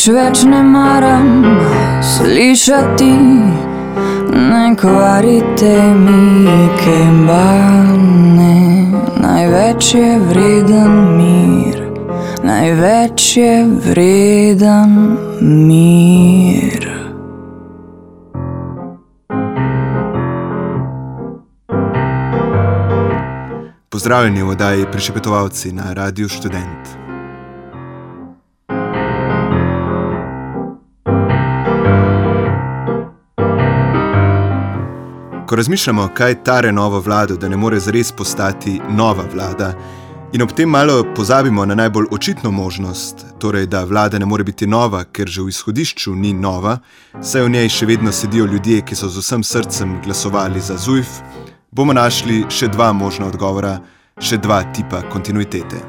Nič več ne maram slišati, ne kvarite mi kembane. Največ je vreden mir, največ je vreden mir. Pozdravljeni v oddaji Prišepetovalci na Radiu Student. Ko razmišljamo, kaj tare novo vlado, da ne more zares postati nova vlada, in ob tem malo pozabimo na najbolj očitno možnost, torej da vlada ne more biti nova, ker že v izhodišču ni nova, saj v njej še vedno sedijo ljudje, ki so z vsem srcem glasovali za ZUJF, bomo našli še dva možna odgovora, še dva tipa kontinuitete.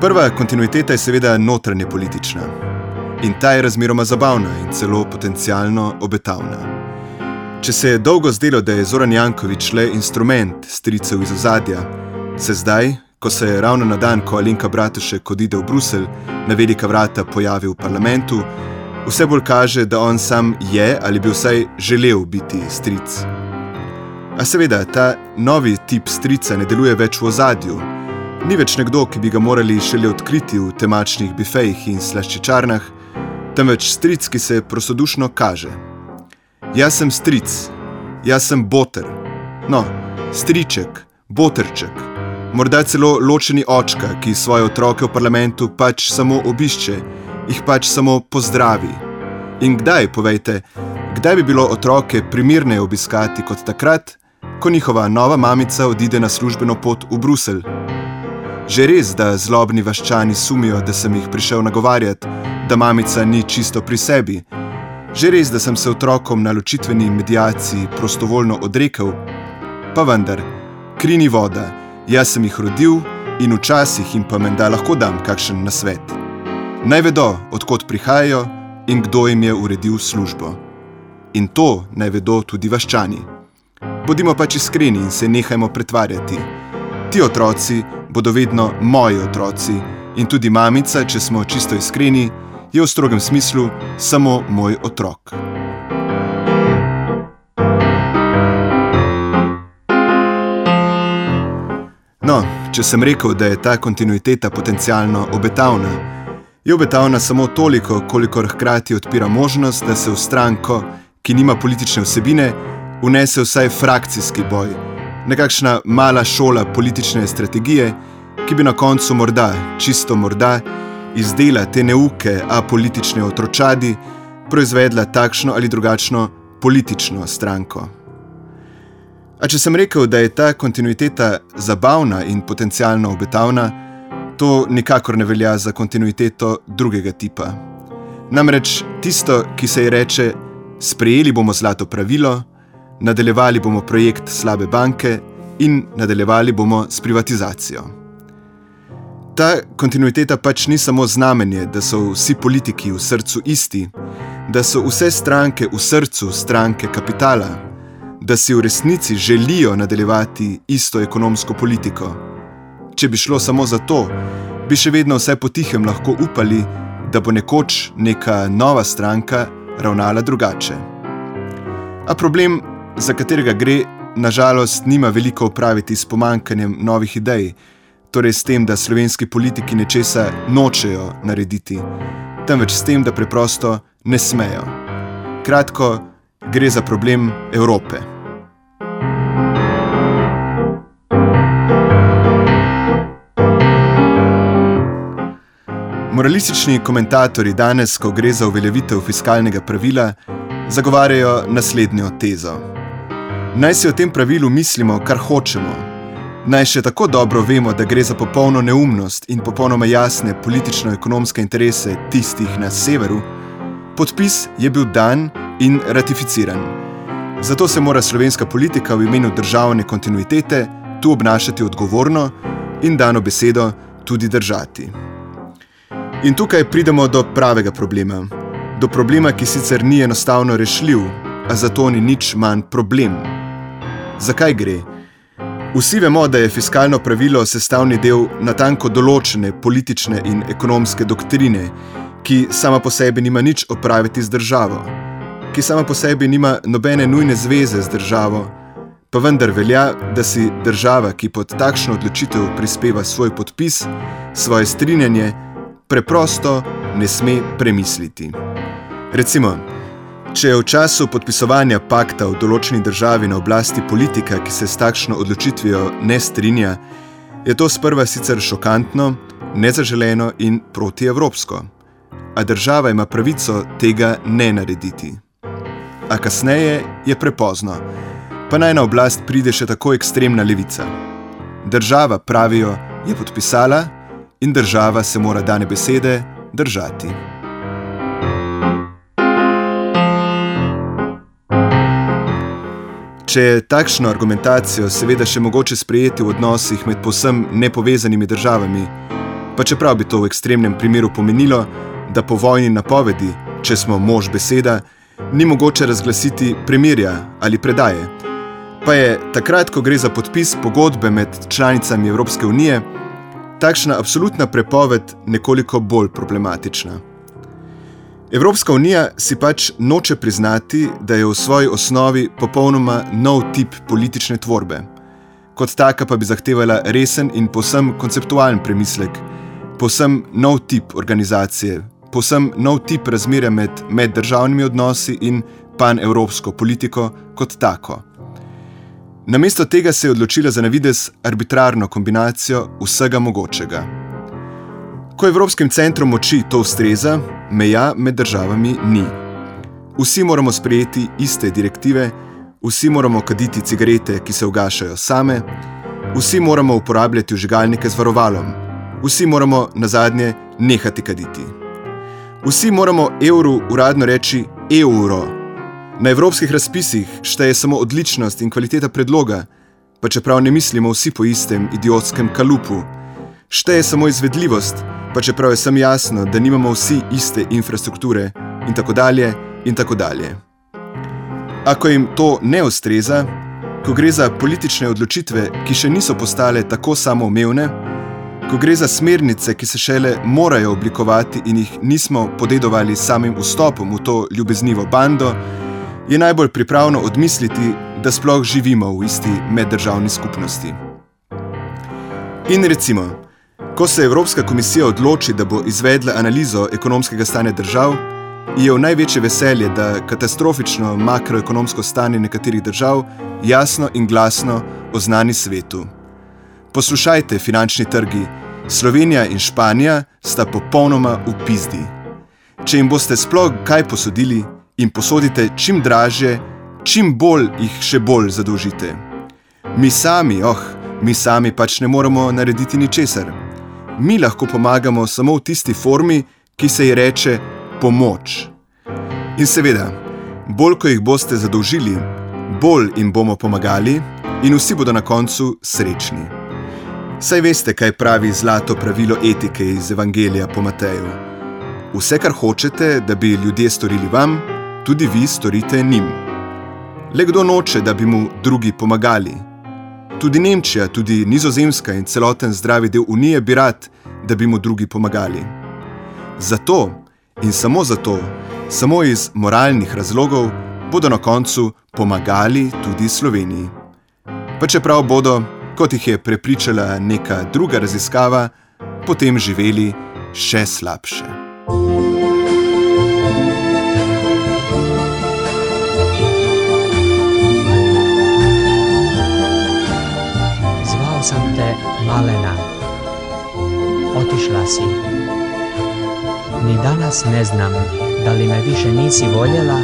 Prva kontinuiteta je seveda notranje politična. In ta je razmeroma zabavna in celo potencialno obetavna. Če se je dolgo zdelo, da je Zoran Jankovič le instrument stricev iz ozadja, se zdaj, ko se je ravno na dan, ko Alenka Bratušek odide v Bruselj, na velika vrata pojavi v parlamentu, vse bolj kaže, da on sam je ali bi vsaj želel biti stric. A seveda, ta novi tip strica ne deluje več v ozadju. Ni več nekdo, ki bi ga morali šele odkriti v temačnih bifejih in slaščičarnah, temveč stric, ki se prostodušno kaže. Jaz sem stric, jaz sem boter, no, striček, boterček, morda celo ločeni očka, ki svoje otroke v parlamentu pač samo obišče, jih pač samo pozdravi. In kdaj, povejte, kdaj bi bilo otroke primirneje obiskati kot takrat, ko njihova nova mamica odide na službeno pot v Bruselj? Že res, da zlobni vaščani sumijo, da sem jih prišel nagovarjati, da mamica ni čisto pri sebi. Že res, da sem se otrokom na ločitveni medijaciji prostovoljno odrekel, pa vendar, kri ni voda, jaz sem jih rodil in včasih jim pa menda lahko dam kakšen nasvet. Naj vedo, odkot prihajajo in kdo jim je uredil službo. In to naj vedo tudi vaščani. Bodimo pač iskreni in se nehajmo pretvarjati. Ti otroci bodo vedno moji otroci in tudi mamica, če smo čisto iskreni, je v strogem smislu samo moj otrok. No, če sem rekel, da je ta kontinuiteta potencialno obetavna, je obetavna samo toliko, kolikor hkrati odpira možnost, da se v stranko, ki nima politične vsebine, unese vsaj frakcijski boj, nekakšna mala šola politične strategije, ki bi na koncu morda, čisto morda, izdela te neuke, a politične otročadi, proizvedla takšno ali drugačno politično stranko. A če sem rekel, da je ta kontinuiteta zabavna in potencialno obetavna, to nikakor ne velja za kontinuiteto drugega tipa. Namreč tisto, ki se ji reče: sprejeli bomo zlato pravilo, nadaljevali bomo projekt slabe banke in nadaljevali bomo s privatizacijo. Ta kontinuiteta pač ni samo znamenje, da so vsi politiki v srcu isti, da so vse stranke v srcu stranke kapitala, da si v resnici želijo nadaljevati isto ekonomsko politiko. Če bi šlo samo za to, bi še vedno vse potihem lahko upali, da bo nekoč neka nova stranka ravnala drugače. A problem, za katerega gre, nažalost, nima veliko opraviti s pomankanjem novih idej torej s tem, da slovenski politiki nečesa nočejo narediti, temveč s tem, da preprosto ne smejo. Kratko, gre za problem Evrope. Moralistični komentatorji danes, ko gre za uveljavitev fiskalnega pravila, zagovarjajo naslednjo tezo. Naj si o tem pravilu mislimo, kar hočemo. Naj še tako dobro vemo, da gre za popolno neumnost in popolnoma jasne politično-ekonomske interese tistih na severu, podpis je bil dan in ratificiran. Zato se mora slovenska politika v imenu državne kontinuitete tu obnašati odgovorno in dano besedo tudi držati. In tukaj pridemo do pravega problema. Do problema, ki sicer ni enostavno rešljiv, a zato ni nič manj problem. Zakaj gre? Vsi vemo, da je fiskalno pravilo sestavni del natanko določene politične in ekonomske doktrine, ki sama po sebi nima nič opraviti z državo, ki sama po sebi nima nobene nujne zveze z državo, pa vendar velja, da si država, ki pod takšno odločitev prispeva svoj podpis, svoje strinjanje, preprosto ne sme premisliti. Recimo, če je v času podpisovanja pakta v določeni državi na oblasti politika, ki se s takšno odločitvijo ne strinja, je to sprva sicer šokantno, nezaželeno in protievropsko. A država ima pravico tega ne narediti. A kasneje je prepozno pa naj na oblast pride še tako ekstremna levica. Država, pravijo, je podpisala in država se mora dane besede držati. Če je takšno argumentacijo seveda še mogoče sprejeti v odnosih med posem nepovezanimi državami, pa čeprav bi to v ekstremnem primeru pomenilo, da po vojni napovedi, če smo mož beseda, ni mogoče razglasiti premirja ali predaje, pa je takrat, ko gre za podpis pogodbe med članicami Evropske unije, takšna absolutna prepoved nekoliko bolj problematična. Evropska unija si pač noče priznati, da je v svoji osnovi popolnoma nov tip politične tvorbe. Kot taka pa bi zahtevala resen in posem konceptualen premislek, posem nov tip organizacije, posem nov tip razmerja med meddržavnimi odnosi in panevropsko politiko kot tako. Namesto tega se je odločila za navidez arbitrarno kombinacijo vsega mogočega. Ko Evropskim centrom moči to ustreza, meja med državami ni. Vsi moramo sprejeti iste direktive, vsi moramo kaditi cigarete, ki se ugašajo same, vsi moramo uporabljati vžigalnike z varovalom, vsi moramo na zadnje nehati kaditi. Vsi moramo evru uradno reči evro. Na evropskih razpisih šteje samo odličnost in kvaliteta predloga, pa čeprav ne mislimo vsi po istem idiotskem kalupu. Šteje samo izvedljivost, pa čeprav je sem jasno, da nimamo vsi iste infrastrukture in tako dalje in tako dalje. Ako jim to ne ustreza, ko gre za politične odločitve, ki še niso postale tako samoumevne, ko gre za smernice, ki se šele morajo oblikovati in jih nismo podedovali samim vstopom v to ljubeznivo bando, je najbolj pripravno odmisliti, da sploh živimo v isti meddržavni skupnosti. In recimo, ko se Evropska komisija odloči, da bo izvedla analizo ekonomskega stanja držav, je v največje veselje, da katastrofično makroekonomsko stanje nekaterih držav jasno in glasno oznani svetu. Poslušajte, finančni trgi, Slovenija in Španija sta popolnoma v pizdi. Če jim boste sploh kaj posodili, in posodite čim draže, čim bolj jih še bolj zadolžite. Mi sami, oh, mi sami pač ne moremo narediti ničesar. Mi lahko pomagamo samo v tisti formi, ki se ji reče pomoč. In seveda, bolj ko jih boste zadolžili, bolj jim bomo pomagali in vsi bodo na koncu srečni. Saj veste, kaj pravi zlato pravilo etike iz Evangelija po Mateju. Vse, kar hočete, da bi ljudje storili vam, tudi vi storite njim. Le kdo noče, da bi mu drugi pomagali? Tudi Nemčija, tudi Nizozemska in celoten zdravi del Unije bi rad, da bi mu drugi pomagali. Zato in samo zato, samo iz moralnih razlogov, bodo na koncu pomagali tudi Sloveniji. Pa čeprav bodo, kot jih je prepričala neka druga raziskava, potem živeli še slabše. Malena, otišla si. Ni danas ne znam, da li me više nisi voljela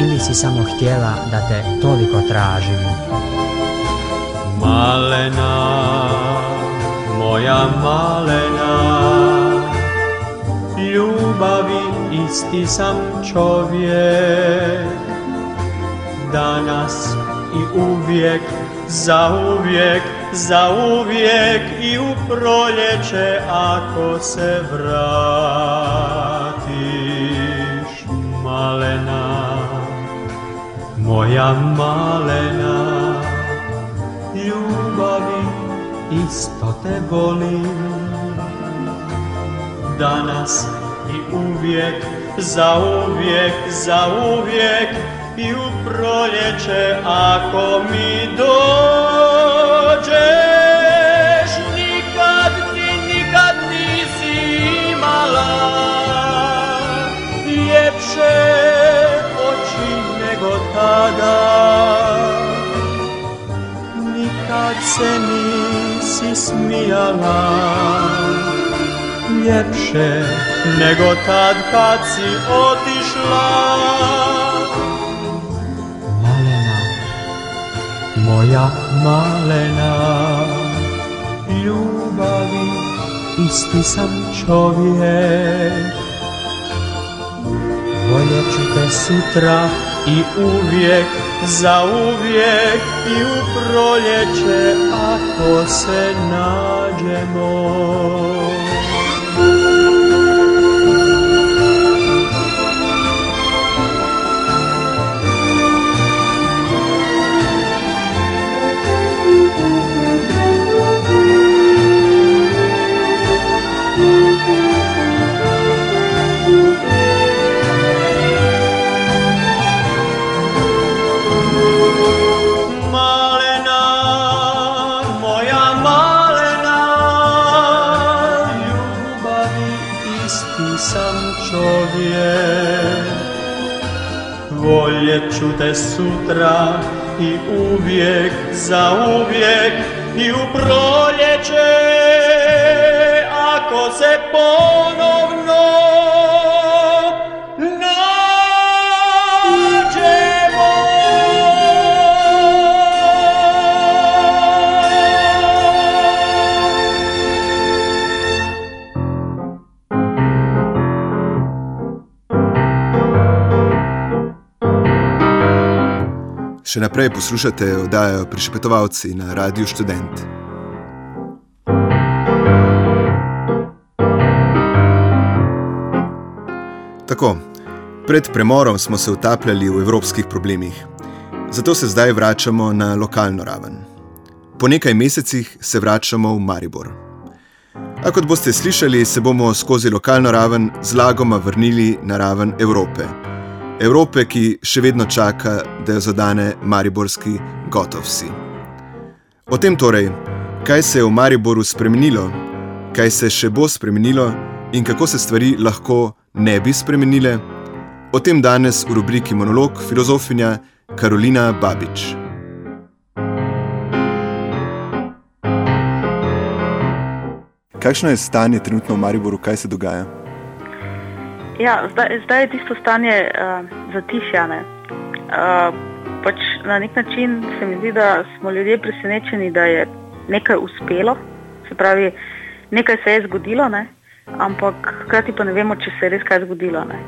ili si samo htjela da te toliko tražim? Malena, moja malena, ljubavi isti sam čovjek, danas i uvijek, za uvijek, za uvijek i u proljeće ako se vratiš, malena, moja malena, ljubavi isto te volim, danas i uvijek, za uvijek, za uvijek i u proljeće ako mi dođeš nikad ti nikad nisi imala. Ljepše oči nego tada. Nikad se nisi smijala. Ljepše nego tad kad si otišla moja malena Ljubavi isti sam čovjek Voljet ću te sutra i uvijek, za uvijek i u proljeće ako se nađemo. Te sutra i uvijek, za uvijek i u proljeće, ako se ponovno Še naprej poslušate oddajo Prišepetovalci na Radiu Študent. Tako, pred premorom smo se utapljali v evropskih problemih, zato se zdaj vračamo na lokalno raven. Po nekaj mesecih se vračamo v Maribor. A kot boste slišali, se bomo skozi lokalno raven zlagoma vrnili na raven Evrope. Evrope, ki še vedno čaka, da jo zadane mariborski gotovsi. O tem torej, kaj se je v Mariboru spremenilo, kaj se še bo spremenilo in kako se stvari lahko ne bi spremenile, o tem danes v rubriki Monolog filozofinja Karolina Babič. Kakšno je stanje trenutno v Mariboru, kaj se dogaja? Ja, zdaj, zdaj je tisto stanje uh, zatišjane. Uh, pač na nek način se mi zdi, da smo ljudje presenečeni, da je nekaj uspelo, se pravi, nekaj se je zgodilo, ne? ampak hkrati pa ne vemo, če se je res kaj zgodilo. Ne?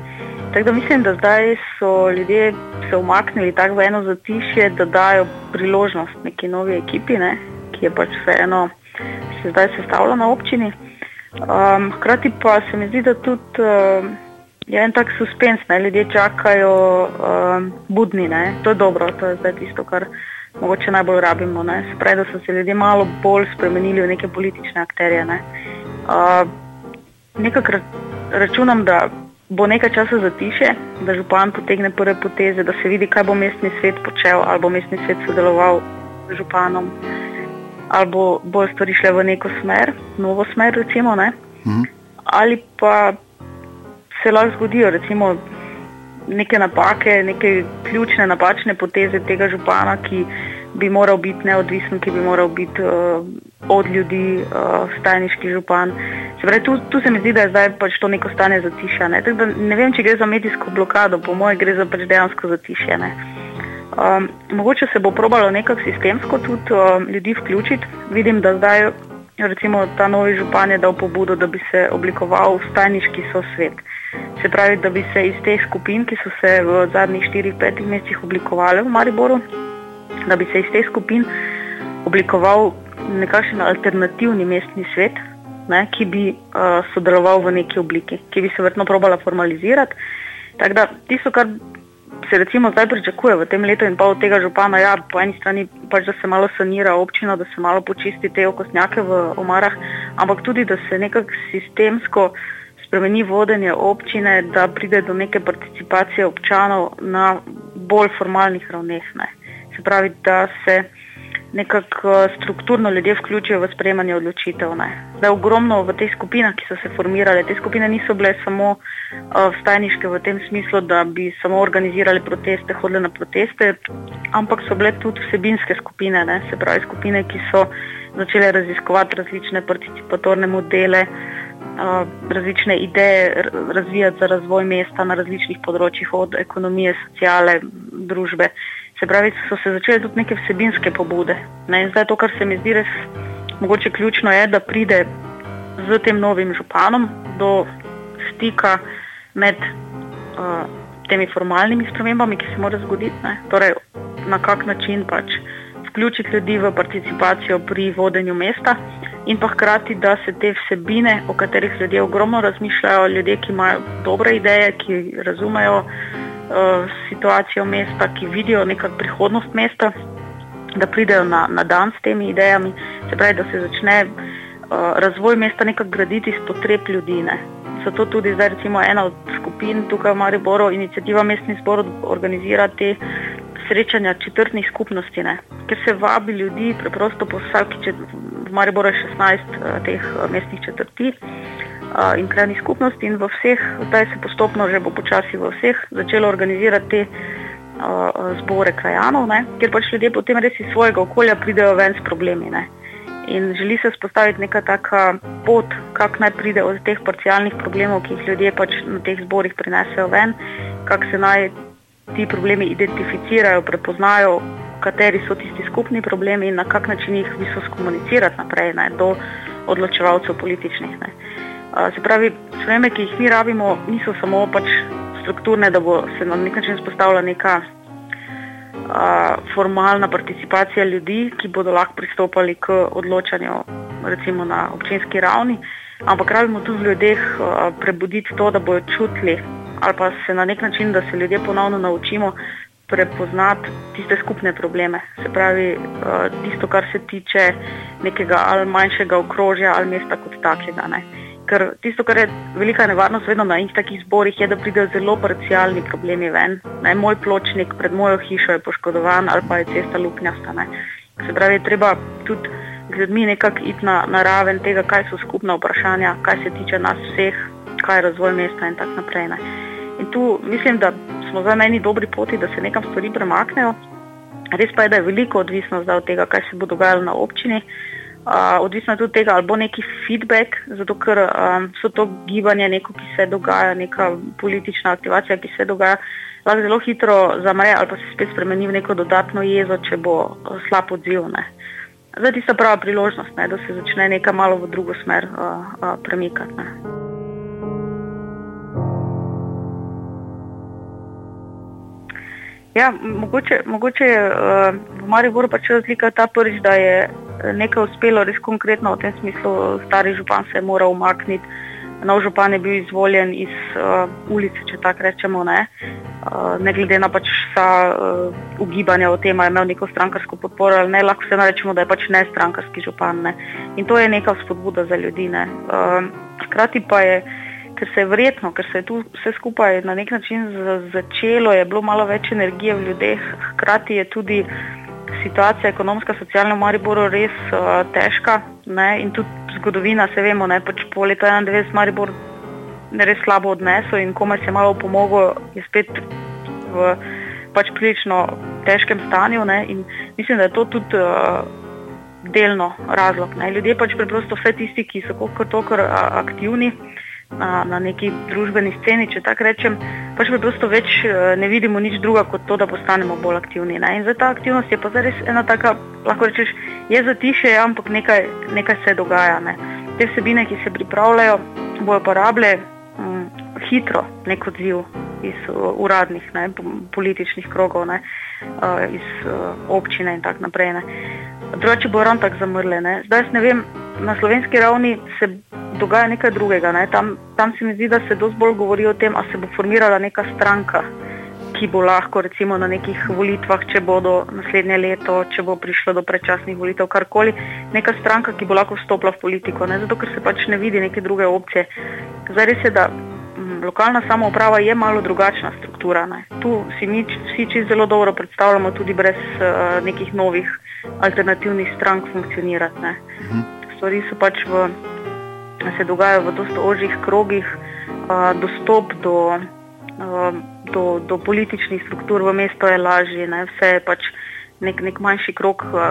Tako da mislim, da zdaj so ljudje se umaknili tako v eno zatišje, da dajo priložnost neki novi ekipi, ne? ki je pač vseeno se zdaj sestavlja na občini. Um, hkrati pa se mi zdi, da tudi uh, je en tak suspens, ne? ljudje čakajo um, budni, ne? to je dobro, to je zdaj tisto, kar mogoče najbolj rabimo. Ne? Se pravi, da so se ljudje malo bolj spremenili v neke politične akterje. Ne? Uh, nekako ra- računam, da bo nekaj časa zatiše, da župan potegne prve poteze, da se vidi, kaj bo mestni svet počel, ali bo mestni svet sodeloval z županom, ali bo, bo stvari šle v neko smer, novo smer, recimo, ne? Mhm. ali pa se lahko zgodijo recimo, neke napake, neke ključne napačne poteze tega župana, ki bi moral biti neodvisen, ki bi moral biti uh, od ljudi, uh, stajniški župan. Se pravi, tu, tu se mi zdi, da je zdaj pač to neko stanje zatišene. Ne vem, če gre za medijsko blokado, po mojem, gre za pač dejansko zatišene. Um, mogoče se bo probalo nekako sistemsko tudi um, ljudi vključiti. Vidim, da zdaj recimo ta novi župan je dal pobudo, da bi se oblikoval stajniški sosvet. Se pravi, da bi se iz teh skupin, ki so se v zadnjih 4-5 mesecih oblikovali v Mariboru, da bi se iz teh skupin oblikoval nekakšen alternativni mestni svet, ne, ki bi uh, sodeloval v neki obliki, ki bi se vrtno probala formalizirati. Tako da tisto, kar se recimo zdaj pričakuje v tem letu in pol tega župana, ja, po eni strani pač, da se malo sanira občina, da se malo počisti te okosnjake v omarah, ampak tudi, da se nekako sistemsko spremeni vodenje občine, da pride do neke participacije občanov na bolj formalnih ravneh. Ne. Se pravi, da se nekako strukturno ljudje vključijo v sprejemanje odločitev. Ne. Da je ogromno v teh skupinah, ki so se formirale. Te skupine niso bile samo uh, stajniške v tem smislu, da bi samo organizirali proteste, hodili na proteste, ampak so bile tudi vsebinske skupine, ne. se pravi skupine, ki so začele raziskovati različne participatorne modele. Uh, različne ideje razvijati za razvoj mesta na različnih področjih, od ekonomije, sociale, družbe. Se pravi, so se začele tudi neke vsebinske pobude. Ne? Zdaj, to, kar se mi zdi res mogoče ključno, je, da pride z tem novim županom do stika med uh, temi formalnimi spremembami, ki se morajo zgoditi. Torej, na kak način pač vključiti ljudi v participacijo pri vodenju mesta. In pa hkrati, da se te vsebine, o katerih ljudje ogromno razmišljajo, ljudje, ki imajo dobre ideje, ki razumejo, situacijo mesta, ki vidijo nekakšno prihodnost mesta, da pridejo na, na dan s temi idejami, se pravi, da se začne uh, razvoj mesta nekako graditi iz potreb ljudi. Ne. Zato tudi zdaj recimo ena od skupin tukaj v Mariboru, inicijativa mestnih zborov, organizira te srečanja četrtnih skupnosti, ne. ker se vabi ljudi preprosto po vsaki četrti, v Mariboru je 16 uh, teh mestnih četrti in krajnih skupnosti in v vseh, zdaj se postopno že bo počasi v vseh začelo organizirati te uh, zbore krajanov, ne, kjer pač ljudje potem res iz svojega okolja pridejo ven s problemi. Ne. In želi se spostaviti neka taka pot, kako naj pride od teh parcialnih problemov, ki jih ljudje pač na teh zborih prinesejo ven, kako se naj ti problemi identificirajo, prepoznajo, kateri so tisti skupni problemi in na kak način jih viso skomunicirati naprej ne, do odločevalcev političnih. Ne. Se pravi, spremembe, ki jih mi rabimo, niso samo pač strukturne, da bo se na nek način spostavila neka a, formalna participacija ljudi, ki bodo lahko pristopali k odločanju recimo na občinski ravni, ampak rabimo tudi v ljudeh a, prebuditi to, da bodo čutili ali pa se na nek način, da se ljudje ponovno naučimo prepoznati tiste skupne probleme. Se pravi, a, tisto, kar se tiče nekega ali manjšega okrožja ali mesta kot takega. Ne ker tisto, kar je velika nevarnost vedno na takih zborih, je, da pridejo zelo parcialni problemi ven. Ne, moj pločnik pred mojo hišo je poškodovan ali pa je cesta luknjasta. Ne. Se pravi, treba tudi z ljudmi nekako iti na, na raven tega, kaj so skupna vprašanja, kaj se tiče nas vseh, kaj je razvoj mesta in tako naprej. Ne. In tu mislim, da smo zdaj na eni dobri poti, da se nekam stvari premaknejo. Res pa je, da je veliko odvisno od tega, kaj se bo dogajalo na občini. Uh, odvisno je tudi od tega, ali bo neki feedback, zato ker um, so to gibanje, neko, ki se dogaja, neka politična aktivacija, ki se dogaja, lahko zelo hitro zamre ali pa se spet spremeni v neko dodatno jezo, če bo slab odziv. Ne. Zdaj je tista prava priložnost, ne, da se začne nekaj malo v drugo smer uh, uh, premikati. Ne. Ja, mogoče, mogoče uh, v Mariboru pač razlika ta prvič, da je nekaj uspelo, res konkretno v tem smislu, stari župan se je moral umakniti, nov župan je bil izvoljen iz uh, ulice, če tako rečemo, ne, uh, ne glede na pač vsa uh, ugibanja o tem, ali je imel neko strankarsko podporo ali ne, lahko se narečemo, da je pač ne strankarski župan. Ne. In to je neka spodbuda za ljudi. Uh, hkrati pa je. Ker se je verjetno, ker se je tu vse skupaj na nek način začelo, je bilo malo več energije v ljudeh, hkrati je tudi uh, situacija ekonomska, socialna v Mariboru res uh, težka ne? in tudi zgodovina, se vemo, ne? pač po letu 91 Maribor je res slabo odnesel in komaj se je malo pomogel, je spet v pač prilično težkem stanju ne, in mislim, da je to tudi uh, delno razlog. Ne. Ljudje pač preprosto vse tisti, ki so kot tokor aktivni na, na neki družbeni sceni, če tako rečem, pač preprosto več uh, ne vidimo nič druga kot to, da postanemo bolj aktivni. Ne. In za ta aktivnost je pa zares ena taka, lahko rečeš, je zatiše, ampak nekaj, nekaj se dogaja. Ne. Te vsebine, ki se pripravljajo, bojo pa rabile um, hitro nek odziv iz uh, uradnih, ne, političnih krogov, ne, uh, iz občine in tako naprej. Ne. Drugače bo ran tako zamrle. Ne. Zdaj ne vem, na slovenski ravni se dogaja nekaj drugega. Ne. Tam, tam se mi zdi, da se dosti bolj govori o tem, ali se bo formirala neka stranka, ki bo lahko recimo na nekih volitvah, če bodo naslednje leto, če bo prišlo do predčasnih volitev, karkoli, neka stranka, ki bo lahko vstopila v politiko. Ne. Zato, ker se pač ne vidi neke druge opcije. Zdaj res je, da lokalna samouprava je malo drugačna struktura. Ne. Tu si mi vsi čisto zelo dobro predstavljamo, tudi brez uh, nekih novih alternativnih strank funkcionirati. Ne. Mhm. Stvari so pač v, se dogajajo v dosta ožjih krogih, uh, dostop do, uh, do, do političnih struktur v mesto je lažji, ne. vse je pač nek, nek manjši krog uh,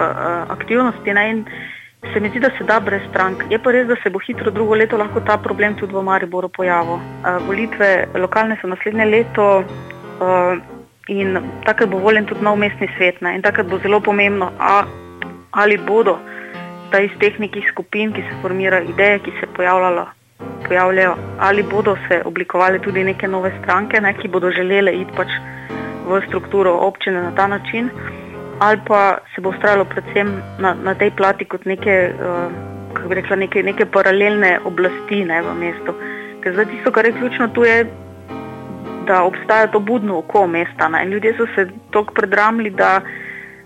aktivnosti. Ne. In, Se mi zdi, da se da brez strank. Je pa res, da se bo hitro drugo leto lahko ta problem tudi v Mariboru pojavil. Uh, volitve lokalne so naslednje leto uh, in takrat bo voljen tudi nov mestni svet. Ne? In takrat bo zelo pomembno, a, ali bodo ta iz teh nekih skupin, ki se formirajo, ideje, ki se pojavljajo, ali bodo se oblikovali tudi neke nove stranke, ne? ki bodo želele iti pač v strukturo občine na ta način ali pa se bo ustrajalo predvsem na, na tej plati kot neke, uh, kako bi rekla, neke, neke paralelne oblasti ne, v mestu. Ker zdaj tisto, kar je ključno tu, je, da obstaja to budno oko mesta. Ne. Ljudje so se tako predramli, da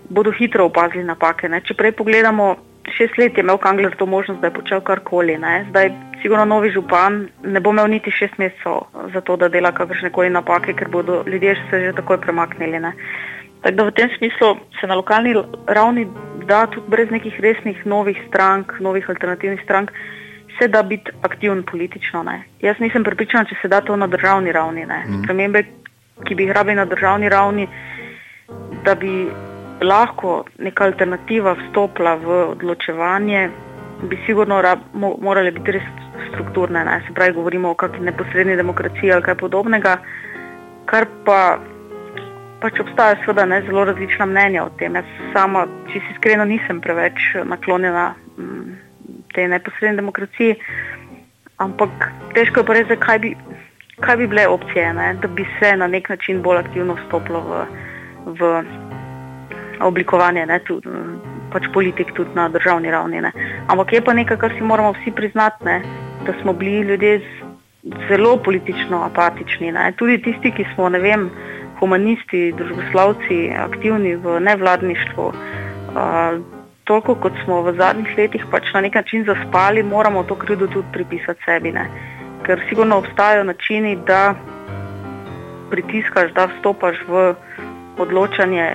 bodo hitro opazili napake. Ne. Če prej pogledamo, šest let je imel Kangler to možnost, da je počel karkoli. Ne. Zdaj, sigurno novi župan ne bo imel niti šest mesecev za to, da dela kakršne koli napake, ker bodo ljudje se že takoj premaknili. Ne. Tako da v tem smislu se na lokalni ravni da tudi brez nekih resnih novih strank, novih alternativnih strank, se da biti aktiven politično. Ne. Jaz nisem pripričana, če se da to na državni ravni. Mm. Spremembe, ki bi jih rabili na državni ravni, da bi lahko neka alternativa vstopila v odločevanje, bi sigurno rab, mo, morali biti res strukturne. Ne. Se pravi, govorimo o kakšni neposredni demokraciji ali kaj podobnega, kar pa pač obstajajo seveda ne, zelo različna mnenja o tem. Jaz sama, če si iskreno, nisem preveč naklonjena m, mm, tej neposredni demokraciji, ampak težko je pa reči, kaj bi, kaj bi bile opcije, ne, da bi se na nek način bolj aktivno vstopilo v, v oblikovanje ne, tudi, pač politik tudi na državni ravni. Ne. Ampak je pa nekaj, kar si moramo vsi priznati, ne, da smo bili ljudje zelo politično apatični. Ne. Tudi tisti, ki smo, ne vem, humanisti, družboslavci, aktivni v nevladništvu. Toliko kot smo v zadnjih letih pač na nek način zaspali, moramo to krivdo tudi pripisati sebi. Ne? Ker sigurno obstajajo načini, da pritiskaš, da vstopaš v odločanje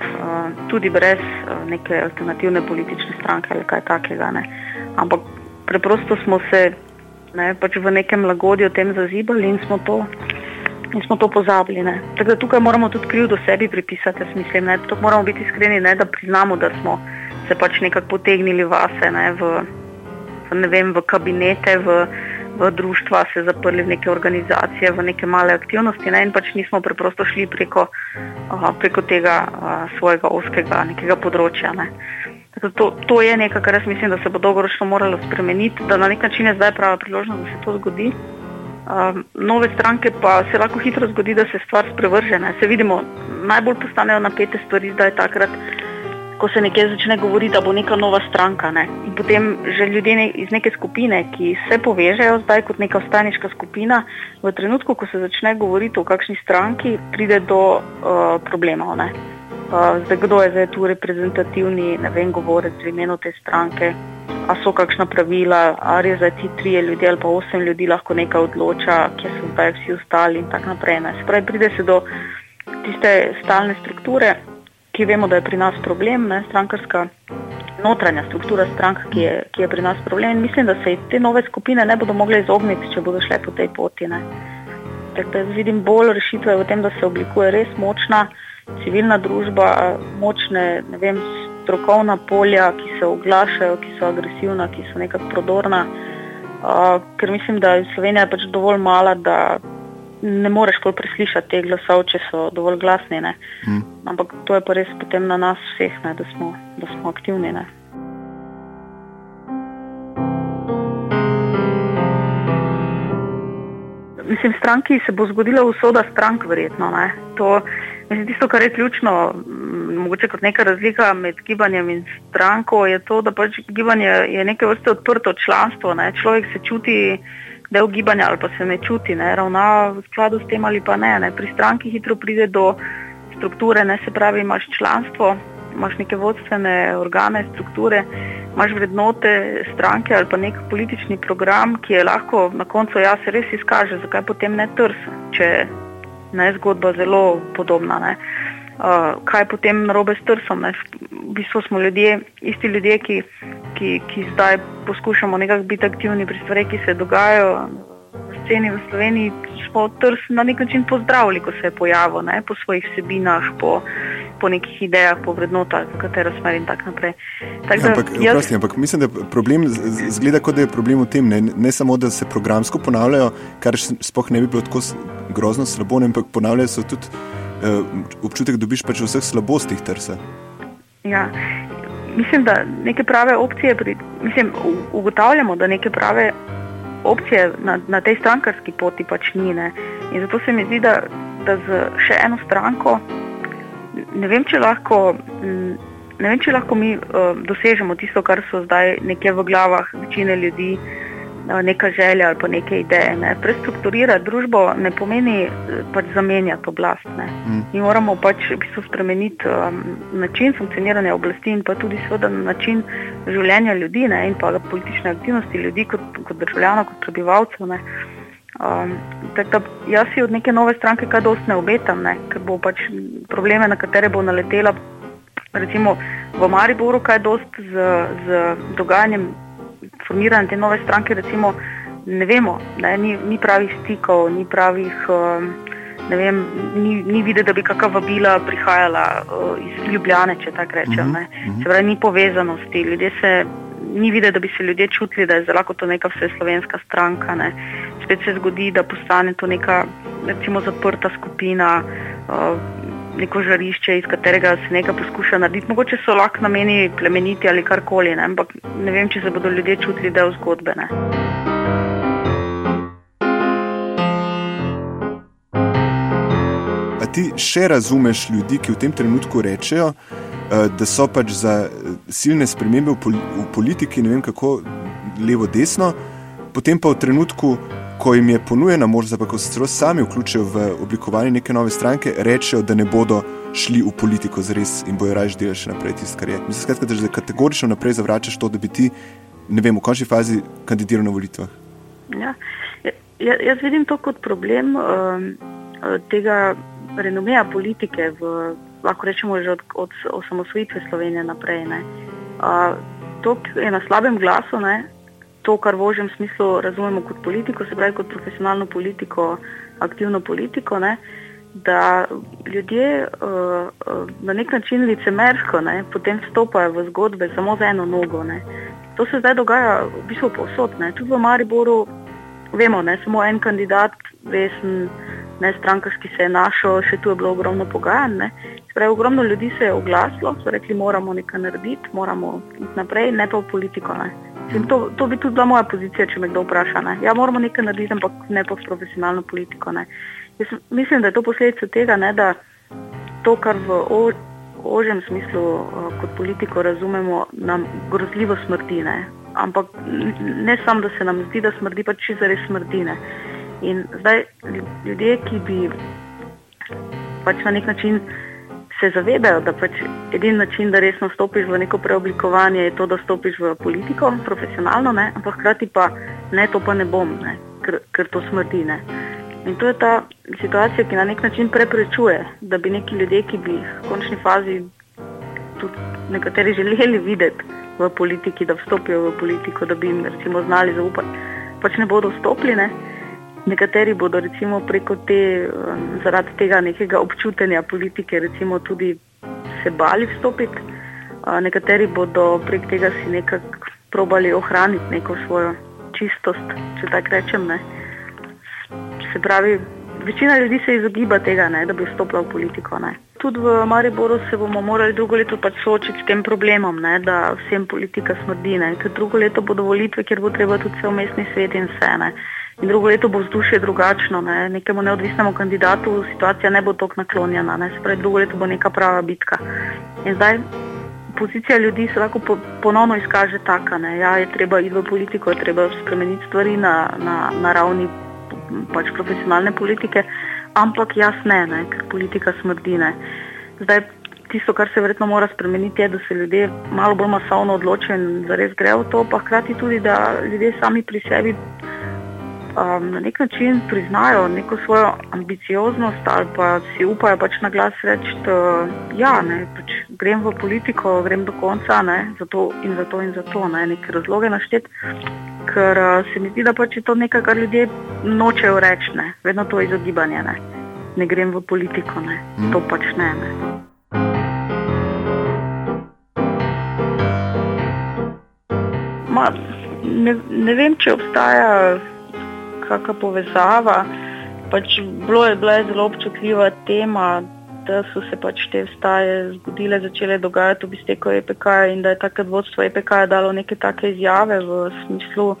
tudi brez neke alternativne politične stranke ali kaj takega. Ne? Ampak preprosto smo se ne, pač v nekem lagodju tem zazibali in smo to in smo to pozabili. Ne. Tako da tukaj moramo tudi krivdo sebi pripisati, jaz mislim, ne. to moramo biti iskreni, ne, da priznamo, da smo se pač nekako potegnili vase, ne, v, v, ne vem, v kabinete, v, v društva, se zaprli v neke organizacije, v neke male aktivnosti ne, in pač nismo preprosto šli preko, uh, preko tega uh, svojega oskega nekega področja. Ne. To, to je nekaj, kar jaz mislim, da se bo dolgoročno moralo spremeniti, da na nek način je zdaj prava priložnost, da se to zgodi. Nove stranke pa se lahko hitro zgodi, da se stvar sprevrže. Ne. Se vidimo, najbolj postanejo napete stvari zdaj takrat, ko se nekje začne govoriti, da bo neka nova stranka. Ne. In potem že ljudje ne, iz neke skupine, ki se povežejo zdaj kot neka staniška skupina, v trenutku, ko se začne govoriti o kakšni stranki, pride do uh, problemov. Ne. Zdaj, kdo je zdaj tu reprezentativni, ne vem, govorec v imenu te stranke a so kakšna pravila, ali je za ti tri ljudi ali pa osem ljudi lahko nekaj odloča, kje so zdaj vsi ostali in tako naprej. Spravi, pride se do tiste stalne strukture, ki vemo, da je pri nas problem, ne, strankarska notranja struktura strank, ki je, ki je pri nas problem. In mislim, da se te nove skupine ne bodo mogle izogniti, če bodo šle po tej poti. Tako da vidim bolj rešitve v tem, da se oblikuje res močna civilna družba, močne, ne vem, strokovna polja, ki se oglašajo, ki so agresivna, ki so nekako prodorna. Uh, ker mislim, da je Slovenija pač dovolj mala, da ne moreš kol preslišati teh glasov, če so dovolj glasni. Mm. Ampak to je pa res potem na nas vseh, ne, da, smo, da smo aktivni. Ne. Mislim, stranki se bo zgodila usoda strank, verjetno. To, mislim, tisto, kar je ključno, mogoče kot neka razlika med gibanjem in stranko, je to, da pač gibanje je neke vrste odprto članstvo. Ne. Človek se čuti del gibanja ali pa se ne čuti, ne ravna v skladu s tem ali pa ne. ne. Pri stranki hitro pride do strukture, ne se pravi, imaš članstvo, imaš neke vodstvene organe, strukture, imaš vrednote stranke ali pa nek politični program, ki je lahko na koncu ja se res izkaže, zakaj potem ne trs, če je zgodba zelo podobna. Ne. Uh, kaj potem narobe s trsom? Ne? V bistvu smo ljudje, isti ljudje, ki ki, ki zdaj poskušamo nekako biti aktivni pri stvareh, ki se dogajajo sceni v Sloveniji, smo trs na nek način pozdravili, ko se je pojavil, ne, po svojih vsebinah, po, po nekih idejah, po vrednotah, v katero smer in tako naprej. Tak, ja, ampak, jaz... prosti, ampak mislim, da problem zgleda, kot da je problem v tem, ne, ne samo, da se programsko ponavljajo, kar spoh ne bi bilo tako grozno slabo, ampak ponavljajo se tudi uh, občutek, da dobiš pač v vseh slabostih trsa. Ja, mislim, da neke prave opcije, pri, mislim, ugotavljamo, da neke prave opcije na, na tej strankarski poti pač ni. Ne. In zato se mi zdi, da, da z še eno stranko ne vem, če lahko, ne vem, če lahko mi uh, dosežemo tisto, kar so zdaj nekje v glavah večine ljudi. Eh, neka želja ali pa neke ideje. Ne. Prestrukturirati družbo ne pomeni eh, pač zamenjati oblast. Mm. Mi moramo pač v bistvu spremeniti um, način funkcioniranja oblasti in pa tudi seveda način življenja ljudi ne, in pa politične aktivnosti ljudi kot, kot državljanov, kot prebivalcev. Um, da, jaz si od neke nove stranke kaj dosti ne obetam, ne, ker bo pač probleme, na katere bo naletela. Recimo v Mariboru, kaj dosti z, z dogajanjem formiranja te nove stranke, recimo, ne vemo, ne, ni, ni pravih stikov, ni pravih, um, ne vem, ni, ni videti, da bi kakšna vabila prihajala uh, iz Ljubljane, če tako rečem. Uh uh -huh. Se pravi, ni povezanosti. Ljudje se ni videti, da bi se ljudje čutili, da je zelo to neka vseslovenska stranka. Ne. Spet se zgodi, da postane to neka, recimo, zaprta skupina. Uh, neko žarišče, iz katerega se nekaj poskuša narediti. Mogoče so lahko nameni plemeniti ali karkoli, ne? ampak ne vem, če se bodo ljudje čutili del zgodbe. Ne? A ti še razumeš ljudi, ki v tem trenutku rečejo, eh, da so pač za eh, silne spremembe v politiki, ne vem kako, levo, desno, potem pa v trenutku, ko jim je ponujena možnost, da se celo sami vključijo v oblikovanje neke nove stranke, rečejo, da ne bodo šli v politiko za res in bojo raje delali še naprej tisto, kar je. Mislim, skratka, da že kategorično naprej zavračaš to, da bi ti, ne vem, v končni fazi kandidiral na volitvah. Ja, ja, jaz vidim to kot problem um, tega renomeja politike, v, lahko rečemo že od, od osamosvojitve Slovenije naprej. Uh, to je na slabem glasu. Ne? To, kar v ožjem smislu razumemo kot politiko, se pravi kot profesionalno politiko, aktivno politiko, ne, da ljudje uh, na nek način licemersko ne, potem stopajo v zgodbe samo z eno nogo. Ne. To se zdaj dogaja v bistvu povsod. Tudi v Mariboru vemo, da samo en kandidat, resen, ne strankarski, se je našel, še tu je bilo ogromno pogajanj. Pravi, ogromno ljudi se je oglasilo, so rekli, moramo nekaj narediti, moramo iti naprej, ne pa v politiko. Ne. In to, to bi tudi bila moja pozicija, če me kdo vpraša. Ne. Ja, moramo nekaj narediti, ampak ne pa s profesionalno politiko. Mislim, da je to posledica tega, ne, da to, kar v o, ožjem smislu uh, kot politiko razumemo, nam grozljivo smrdi. Ne. Ampak ne samo, da se nam zdi, da smrdi, pač če zares smrdi. Ne. In zdaj ljudje, ki bi pač na nek način se zavedajo, da pač edini način, da resno stopiš v neko preoblikovanje, je to, da stopiš v politiko, profesionalno, ne? ampak hkrati pa ne, to pa ne bom, ne? Ker, ker to smrdi. Ne? In to je ta situacija, ki na nek način preprečuje, da bi neki ljudje, ki bi v končni fazi tudi nekateri želeli videti v politiki, da vstopijo v politiko, da bi jim recimo znali zaupati, pač ne bodo vstopili. Nekateri bodo recimo preko te, zaradi tega nekega občutenja politike recimo tudi se bali vstopiti, nekateri bodo prek tega si nekako probali ohraniti neko svojo čistost, če tako rečem. Ne. Se pravi, večina ljudi se izogiba tega, ne, da bi vstopila v politiko. Ne. Tudi v Mariboru se bomo morali drugo leto pač soočiti s tem problemom, ne, da vsem politika smrdi. Ne. Ker drugo leto bodo volitve, kjer bo treba tudi vse umestni svet in vse. Ne. In drugo leto bo vzdušje drugačno. Ne. Nekemu neodvisnemu kandidatu situacija ne bo tako naklonjena. Ne. Se pravi, drugo leto bo neka prava bitka. In zdaj pozicija ljudi se lahko po, ponovno izkaže taka. Ne. Ja, je treba iti v politiko, je treba spremeniti stvari na, na, na ravni pač profesionalne politike, ampak jaz ne, ne ker politika smrdi. Ne. Zdaj, tisto, kar se verjetno mora spremeniti, je, da se ljudje malo bolj masovno odločijo in da res grejo v to, pa hkrati tudi, da ljudje sami pri sebi um, na nek način priznajo neko svojo ambicioznost ali pa si upajo pač na glas reči, da ja, ne, pač grem v politiko, grem do konca ne, zato in zato in zato, ne, neke razloge našteti. Ker uh, se mi zdi, da pač je to nekaj, kar ljudje nočejo reči, ne, vedno to izogibanje. Ne, ne grem v politiko, ne, mm. to pač ne. ne. Ma, ne, ne vem, če obstaja kakšna povezava. Pač bilo je bila zelo občutljiva tema, da so se pač te vstaje zgodile, začele dogajati v izteku EPK in da je takrat vodstvo EPK dalo neke take izjave v smislu,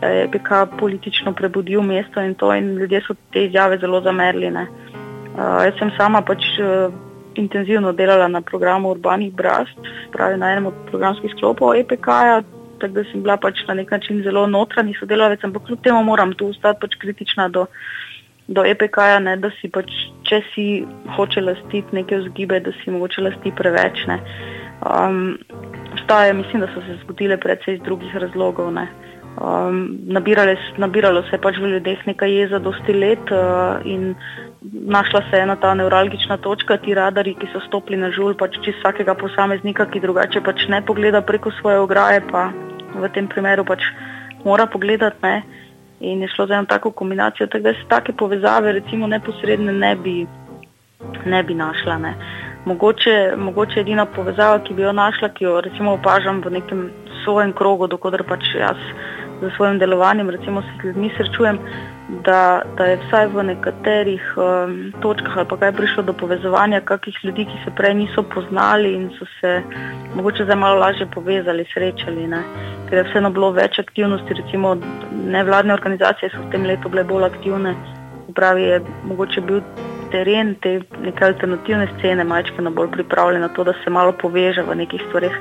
da je EPK politično prebudil mesto in to in ljudje so te izjave zelo zamerli. Uh, jaz sem sama pač uh, intenzivno delala na programu Urbanih Brast, pravi na enem od programskih sklopov EPK-ja tako da sem bila pač na nek način zelo notranji sodelavec, ampak kljub temu moram tu ostati pač kritična do, do EPK-ja, da si pač, če si hoče lastiti neke vzgibe, da si mogoče lasti preveč. Um, vstaje, mislim, da so se zgodile predvsej iz drugih razlogov. Um, nabirale, nabiralo se je pač v ljudeh nekaj jeza dosti let uh, in našla se je ena ta neuralgična točka, ti radari, ki so stopili na žul pač čez vsakega posameznika, ki drugače pač ne pogleda preko svoje ograje, pa v tem primeru pač mora pogledati. Ne? In je šlo za eno tako kombinacijo, tako da se take povezave, recimo neposredne, ne bi, ne bi našla. Ne? Mogoče, mogoče edina povezava, ki bi jo našla, ki jo recimo opažam v nekem svojem krogu, dokodar pač jaz z svojim delovanjem, recimo se z ljudmi srečujem, da, da je vsaj v nekaterih um, točkah ali pa kaj prišlo do povezovanja kakih ljudi, ki se prej niso poznali in so se mogoče zdaj malo lažje povezali, srečali. Ne? Ker je vseeno bilo več aktivnosti, recimo nevladne organizacije so v tem letu bile bolj aktivne, upravi je mogoče bil teren te neke alternativne scene, majčkano bolj pripravljen na to, da se malo poveže v nekih stvarih.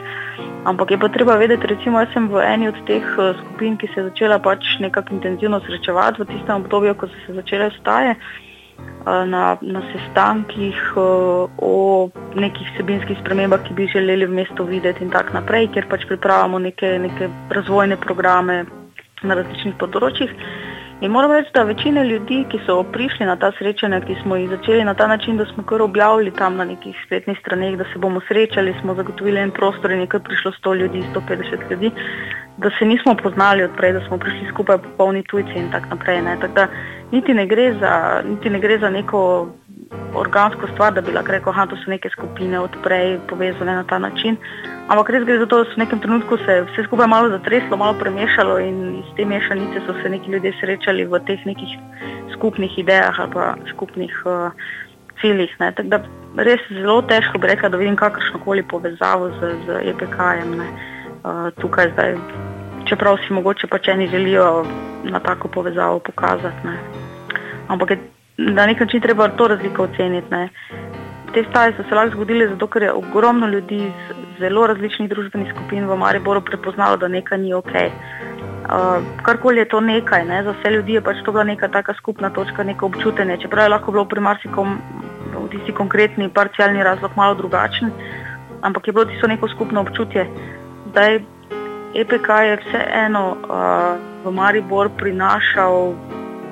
Ampak je pa treba vedeti, recimo, jaz sem v eni od teh uh, skupin, ki se je začela pač nekako intenzivno srečevati v tistem obdobju, ko so se začele staje uh, na, na sestankih uh, o nekih vsebinskih spremembah, ki bi želeli v mestu videti in tako naprej, ker pač pripravljamo neke, neke razvojne programe na različnih področjih. In moram reči, da večina ljudi, ki so prišli na ta srečanja, ki smo jih začeli na ta način, da smo kar objavili tam na nekih spletnih straneh, da se bomo srečali, smo zagotovili en prostor in je kar prišlo 100 ljudi, 150 ljudi, da se nismo poznali odprej, da smo prišli skupaj popolni tujci in tako naprej. Tak da, niti, ne za, niti ne gre za neko organsko stvar, da bi lahko rekel, da so neke skupine odprej povezane na ta način. Ampak res gre za to, da so v nekem trenutku se vse skupaj malo zatreslo, malo premešalo in iz te mešanice so se neki ljudje srečali v teh nekih skupnih idejah ali pa skupnih uh, ciljih. Tako da res zelo težko bi rekla, da vidim kakršno koli povezavo z, z EPK-jem uh, tukaj zdaj. Čeprav si mogoče pač eni želijo na tako povezavo pokazati. Ne. Ampak je na nek način treba to razliko oceniti. Ne. Te staje so se lahko zgodile zato, ker je ogromno ljudi iz zelo različnih družbenih skupin v Mariboru prepoznalo, da nekaj ni ok. Uh, karkoli je to nekaj, ne, za vse ljudi je pač to bila neka taka skupna točka, neko občutenje. Čeprav je lahko bilo pri marsikom v tisti konkretni parcialni razlog malo drugačen, ampak je bilo tisto neko skupno občutje. Zdaj, EPK je vseeno uh, v Maribor prinašal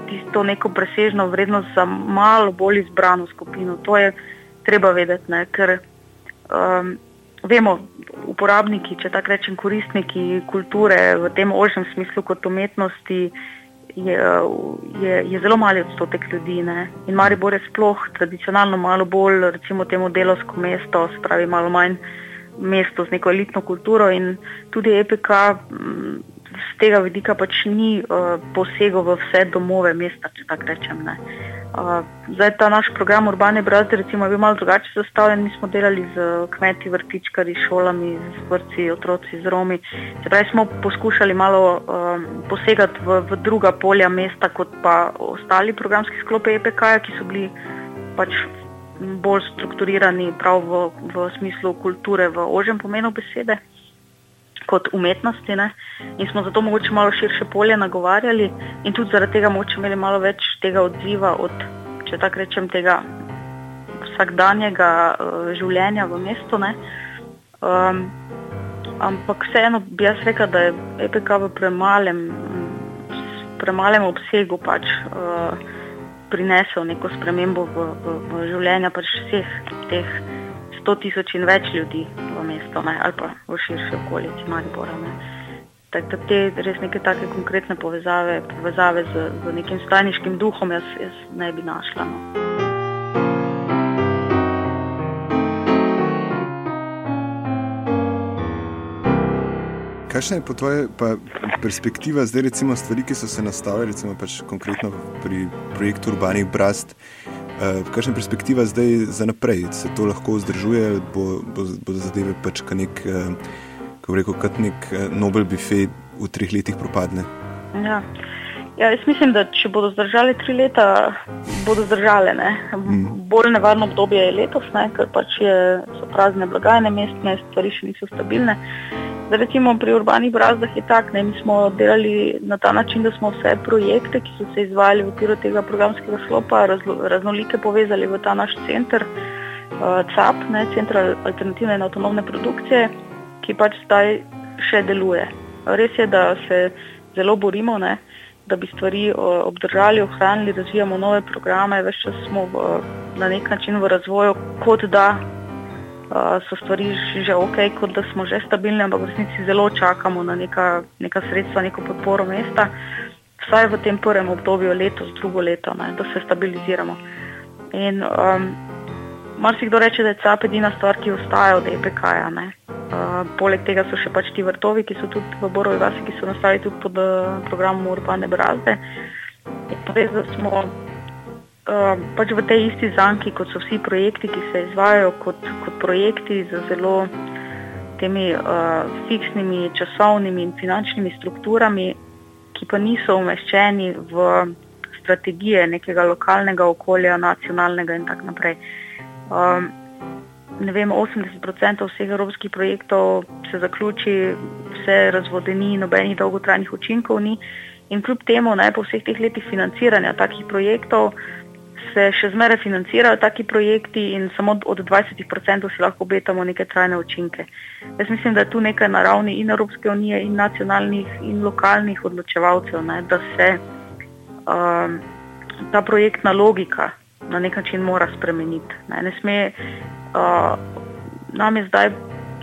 tisto neko presežno vrednost za malo bolj izbrano skupino. To je treba vedeti, ne? ker um, vemo, uporabniki, če tako rečem, koristniki kulture v tem ožjem smislu kot umetnosti je, je, je zelo mali odstotek ljudi. Ne? In Maribor je sploh tradicionalno malo bolj, recimo, temu delovsko mesto, spravi malo manj mesto z neko elitno kulturo in tudi EPK z tega vidika pač ni uh, posegel v vse domove mesta, če tako rečem. Uh, zdaj ta naš program Urbane brazde recimo, je bil malo drugače zastavljen. Mi smo delali z kmeti, vrtičkari, šolami, z vrci, otroci, z Romi. Se pravi, smo poskušali malo um, posegati v, v druga polja mesta, kot pa ostali programski sklopi EPK, ki so bili pač bolj strukturirani prav v, v smislu kulture, v ožjem pomenu besede kot umetnosti ne? in smo zato mogoče malo širše polje nagovarjali in tudi zaradi tega mogoče imeli malo več tega odziva od, če tako rečem, tega vsakdanjega uh, življenja v mestu. Um, ampak vseeno bi jaz rekel, da je EPK v premalem, premalem obsegu pač, uh, prinesel neko spremembo v, v, v življenje pač vseh teh 100 tisoč in več ljudi v mestu ne, ali pa v širši okolici Maribora. Tako da te res neke take konkretne povezave, povezave z, z nekim stajniškim duhom jaz, jaz ne bi našla. No. Kakšna je po tvoje perspektiva zdaj, recimo, stvari, ki so se nastavile, recimo pač konkretno pri projektu Urbanih Brast? Uh, kakšna je perspektiva zdaj za naprej? Se to lahko vzdržuje, bo, bo, bo zadeve pač kot nek, uh, rekel, nek uh, Nobel bifej v treh letih propadne? Ja. ja, jaz mislim, da če bodo zdržali tri leta, bodo zdržali. Ne? Mm. Bolj nevarno obdobje je letos, ne? ker pač je, so prazne blagajne mestne, stvari še niso stabilne. Da recimo pri urbanih brazdah je tako, mi smo delali na ta način, da smo vse projekte, ki so se izvajali v okviru tega programskega sklopa, razlo, raznolike povezali v ta naš center, uh, CAP, ne, Center alternativne in avtonomne produkcije, ki pač zdaj še deluje. Res je, da se zelo borimo, ne, da bi stvari uh, obdržali, ohranili, razvijamo nove programe, več čas smo v, na nek način v razvoju, kot da so stvari že ok, kot da smo že stabilni, ampak v resnici zelo čakamo na neka, neka sredstva, neko podporo mesta, vsaj v tem prvem obdobju, letos, drugo leto, ne, da se stabiliziramo. In um, marsikdo reče, da je CAP edina stvar, ki ostaja od EPK-ja. Uh, poleg tega so še pač ti vrtovi, ki so tudi v Borovi vasi, ki so nastali tudi pod uh, programom Urbane Brazde. In res, da smo pač v tej isti zanki, kot so vsi projekti, ki se izvajo kot, kot projekti z zelo temi uh, fiksnimi časovnimi in finančnimi strukturami, ki pa niso umeščeni v strategije nekega lokalnega okolja, nacionalnega in tako naprej. Um, ne vem, 80% vseh evropskih projektov se zaključi, vse razvodeni, nobenih dolgotrajnih učinkov ni. In kljub temu, ne, po vseh teh letih financiranja takih projektov, se še zmeraj financirajo taki projekti in samo od 20% si lahko obetamo neke trajne učinke. Jaz mislim, da je tu nekaj na ravni in Evropske unije, in nacionalnih, in lokalnih odločevalcev, ne, da se um, ta projektna logika na nek način mora spremeniti. Ne, ne sme, uh, nam je zdaj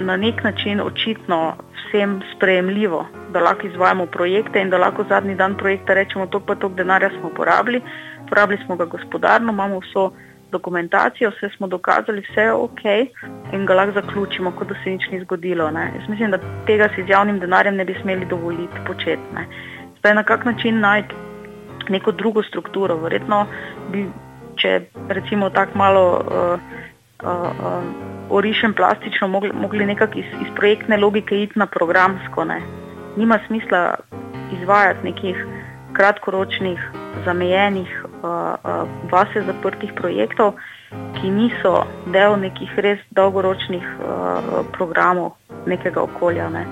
na nek način očitno vsem sprejemljivo, da lahko izvajamo projekte in da lahko zadnji dan projekta rečemo, to pa to denarja smo porabili uporabili smo ga gospodarno, imamo vso dokumentacijo, vse smo dokazali, vse je ok in ga lahko zaključimo, kot da se nič ni zgodilo. Jaz mislim, da tega si z javnim denarjem ne bi smeli dovoliti početi. Ne. Zdaj na kak način najti neko drugo strukturo. Verjetno bi, če recimo tako malo uh, uh, uh, orišem plastično, mogli, mogli nekako iz, iz projektne logike iti na programsko. Ne. Nima smisla izvajati nekih kratkoročnih, zamejenih, uh, vase zaprtih projektov, ki niso del nekih res dolgoročnih uh, programov nekega okolja. Ne.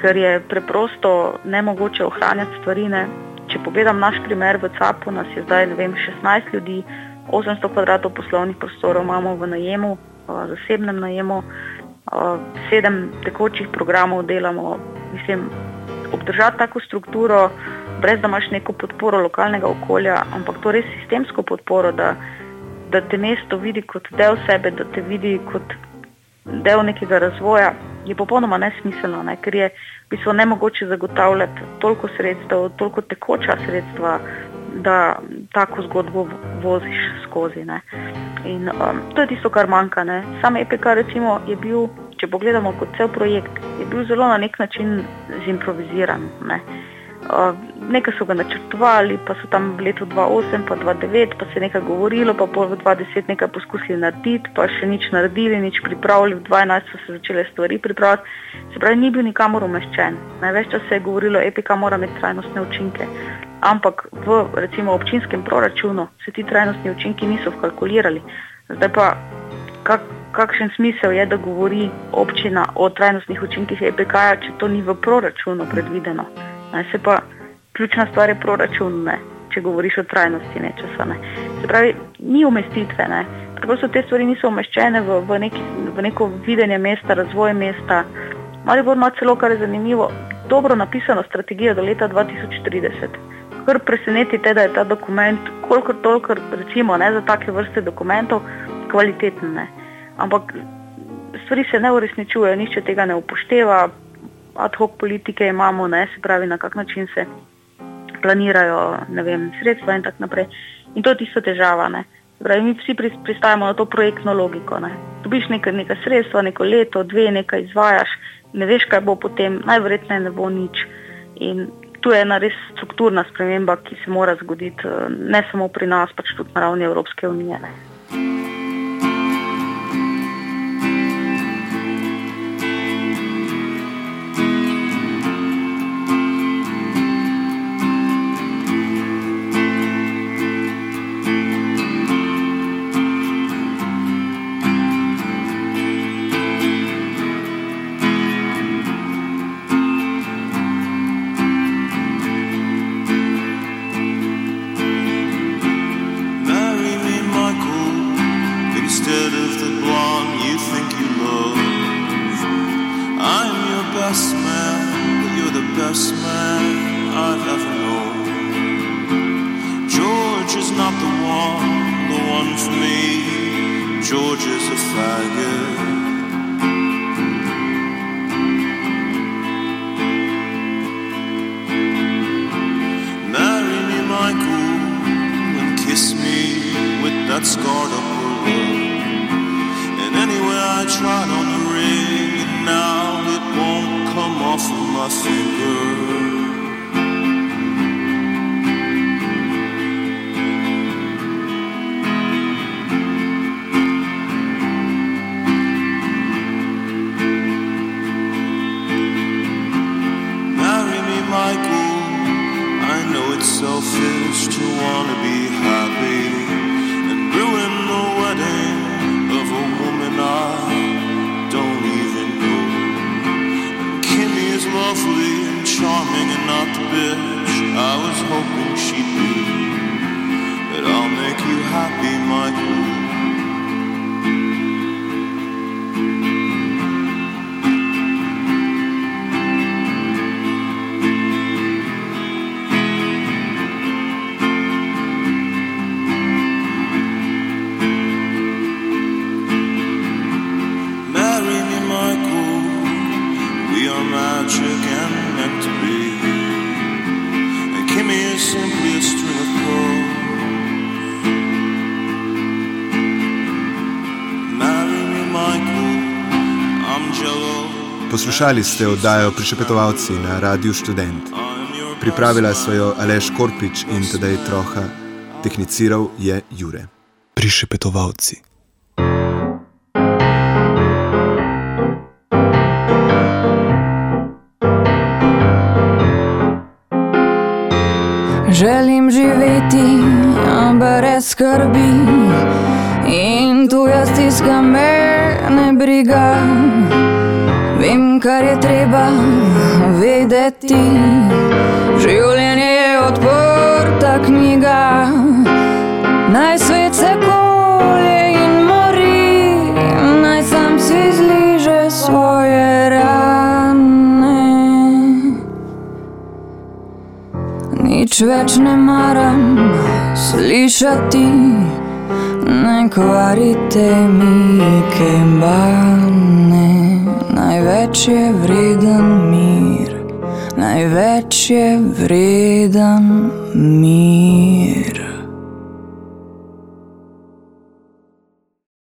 Ker je preprosto ne mogoče ohranjati stvari. Ne. Če pogledam naš primer v CAP-u, nas je zdaj vem, 16 ljudi, 800 kvadratov poslovnih prostorov imamo v najemu, uh, zasebnem najemu, sedem tekočih programov delamo. Mislim, obdržati tako strukturo, brez da imaš neko podporo lokalnega okolja, ampak to res sistemsko podporo, da, da te mesto vidi kot del sebe, da te vidi kot del nekega razvoja. je popolnoma nesmiselno, ne? ker je v bistvu nemogoče zagotavljati toliko sredstev, toliko tekoča sredstva, da tako zgodbo voziš skozi. Ne? In um, to je tisto, kar manjka. Ne? Sam EPK recimo, je bil, če pogledamo kot cel projekt, je bil zelo na nek način zimproviziran. Ne? Nekaj so ga načrtovali, pa so tam v letu 2008, pa 2009, pa se je nekaj govorilo, pa v 2010 nekaj poskusili narediti, pa še nič naredili, nič pripravili, v 2012 so se začele stvari pripravljati. Se pravi, ni bil nikamor umeščen. Največ časa se je govorilo, epika mora imeti trajnostne učinke. Ampak v recimo občinskem proračunu se ti trajnostni učinki niso vkalkulirali. Zdaj pa, kak, kakšen smisel je, da govori občina o trajnostnih učinkih EPK-ja, če to ni v proračunu predvideno. Se pa ključna stvar je proračun, ne, če govoriš o trajnosti nečesa. Ne. Se pravi, ni umestitve. Ne. Preprosto te stvari niso umeščene v, v, neki, v neko videnje mesta, razvoj mesta. Ali bo ima celo, kar je zanimivo, dobro napisano strategijo do leta 2030. Kar presenetite, da je ta dokument, kolikor toliko, recimo, ne, za take vrste dokumentov, kvaliteten. Ne. Ampak stvari se ne uresničujejo, nišče tega ne upošteva, ad hoc politike imamo, ne, se pravi, na kak način se planirajo vem, sredstva in tako naprej. In to je tisto težava. Ne. Pravi, mi vsi pristajamo na to projektno logiko. Ne. Dobiš nekaj, nekaj sredstva, neko leto, dve, nekaj izvajaš, ne veš, kaj bo potem, najverjetneje ne bo nič. In tu je ena res strukturna sprememba, ki se mora zgoditi eh, ne samo pri nas, pač tudi na ravni Evropske unije. Ne. on for me. George is a faggot. Poslušali ste oddajo Prišepetovalci na Radiu Student. Pripravila so jo Aleš Korpič in tedaj Troha, tehniciral je Jure. Prišepetovalci. Želim živeti brez skrbi in tu jaz tiskam me ne briga. Kar je treba vedeti. Življenje je odprta knjiga, naj svet se kolje in mori, naj sam si zliže svoje rane. Nič več ne maram slišati, ne kvarite mi kembane. Naj največ je vreden mir, največ je vreden mir.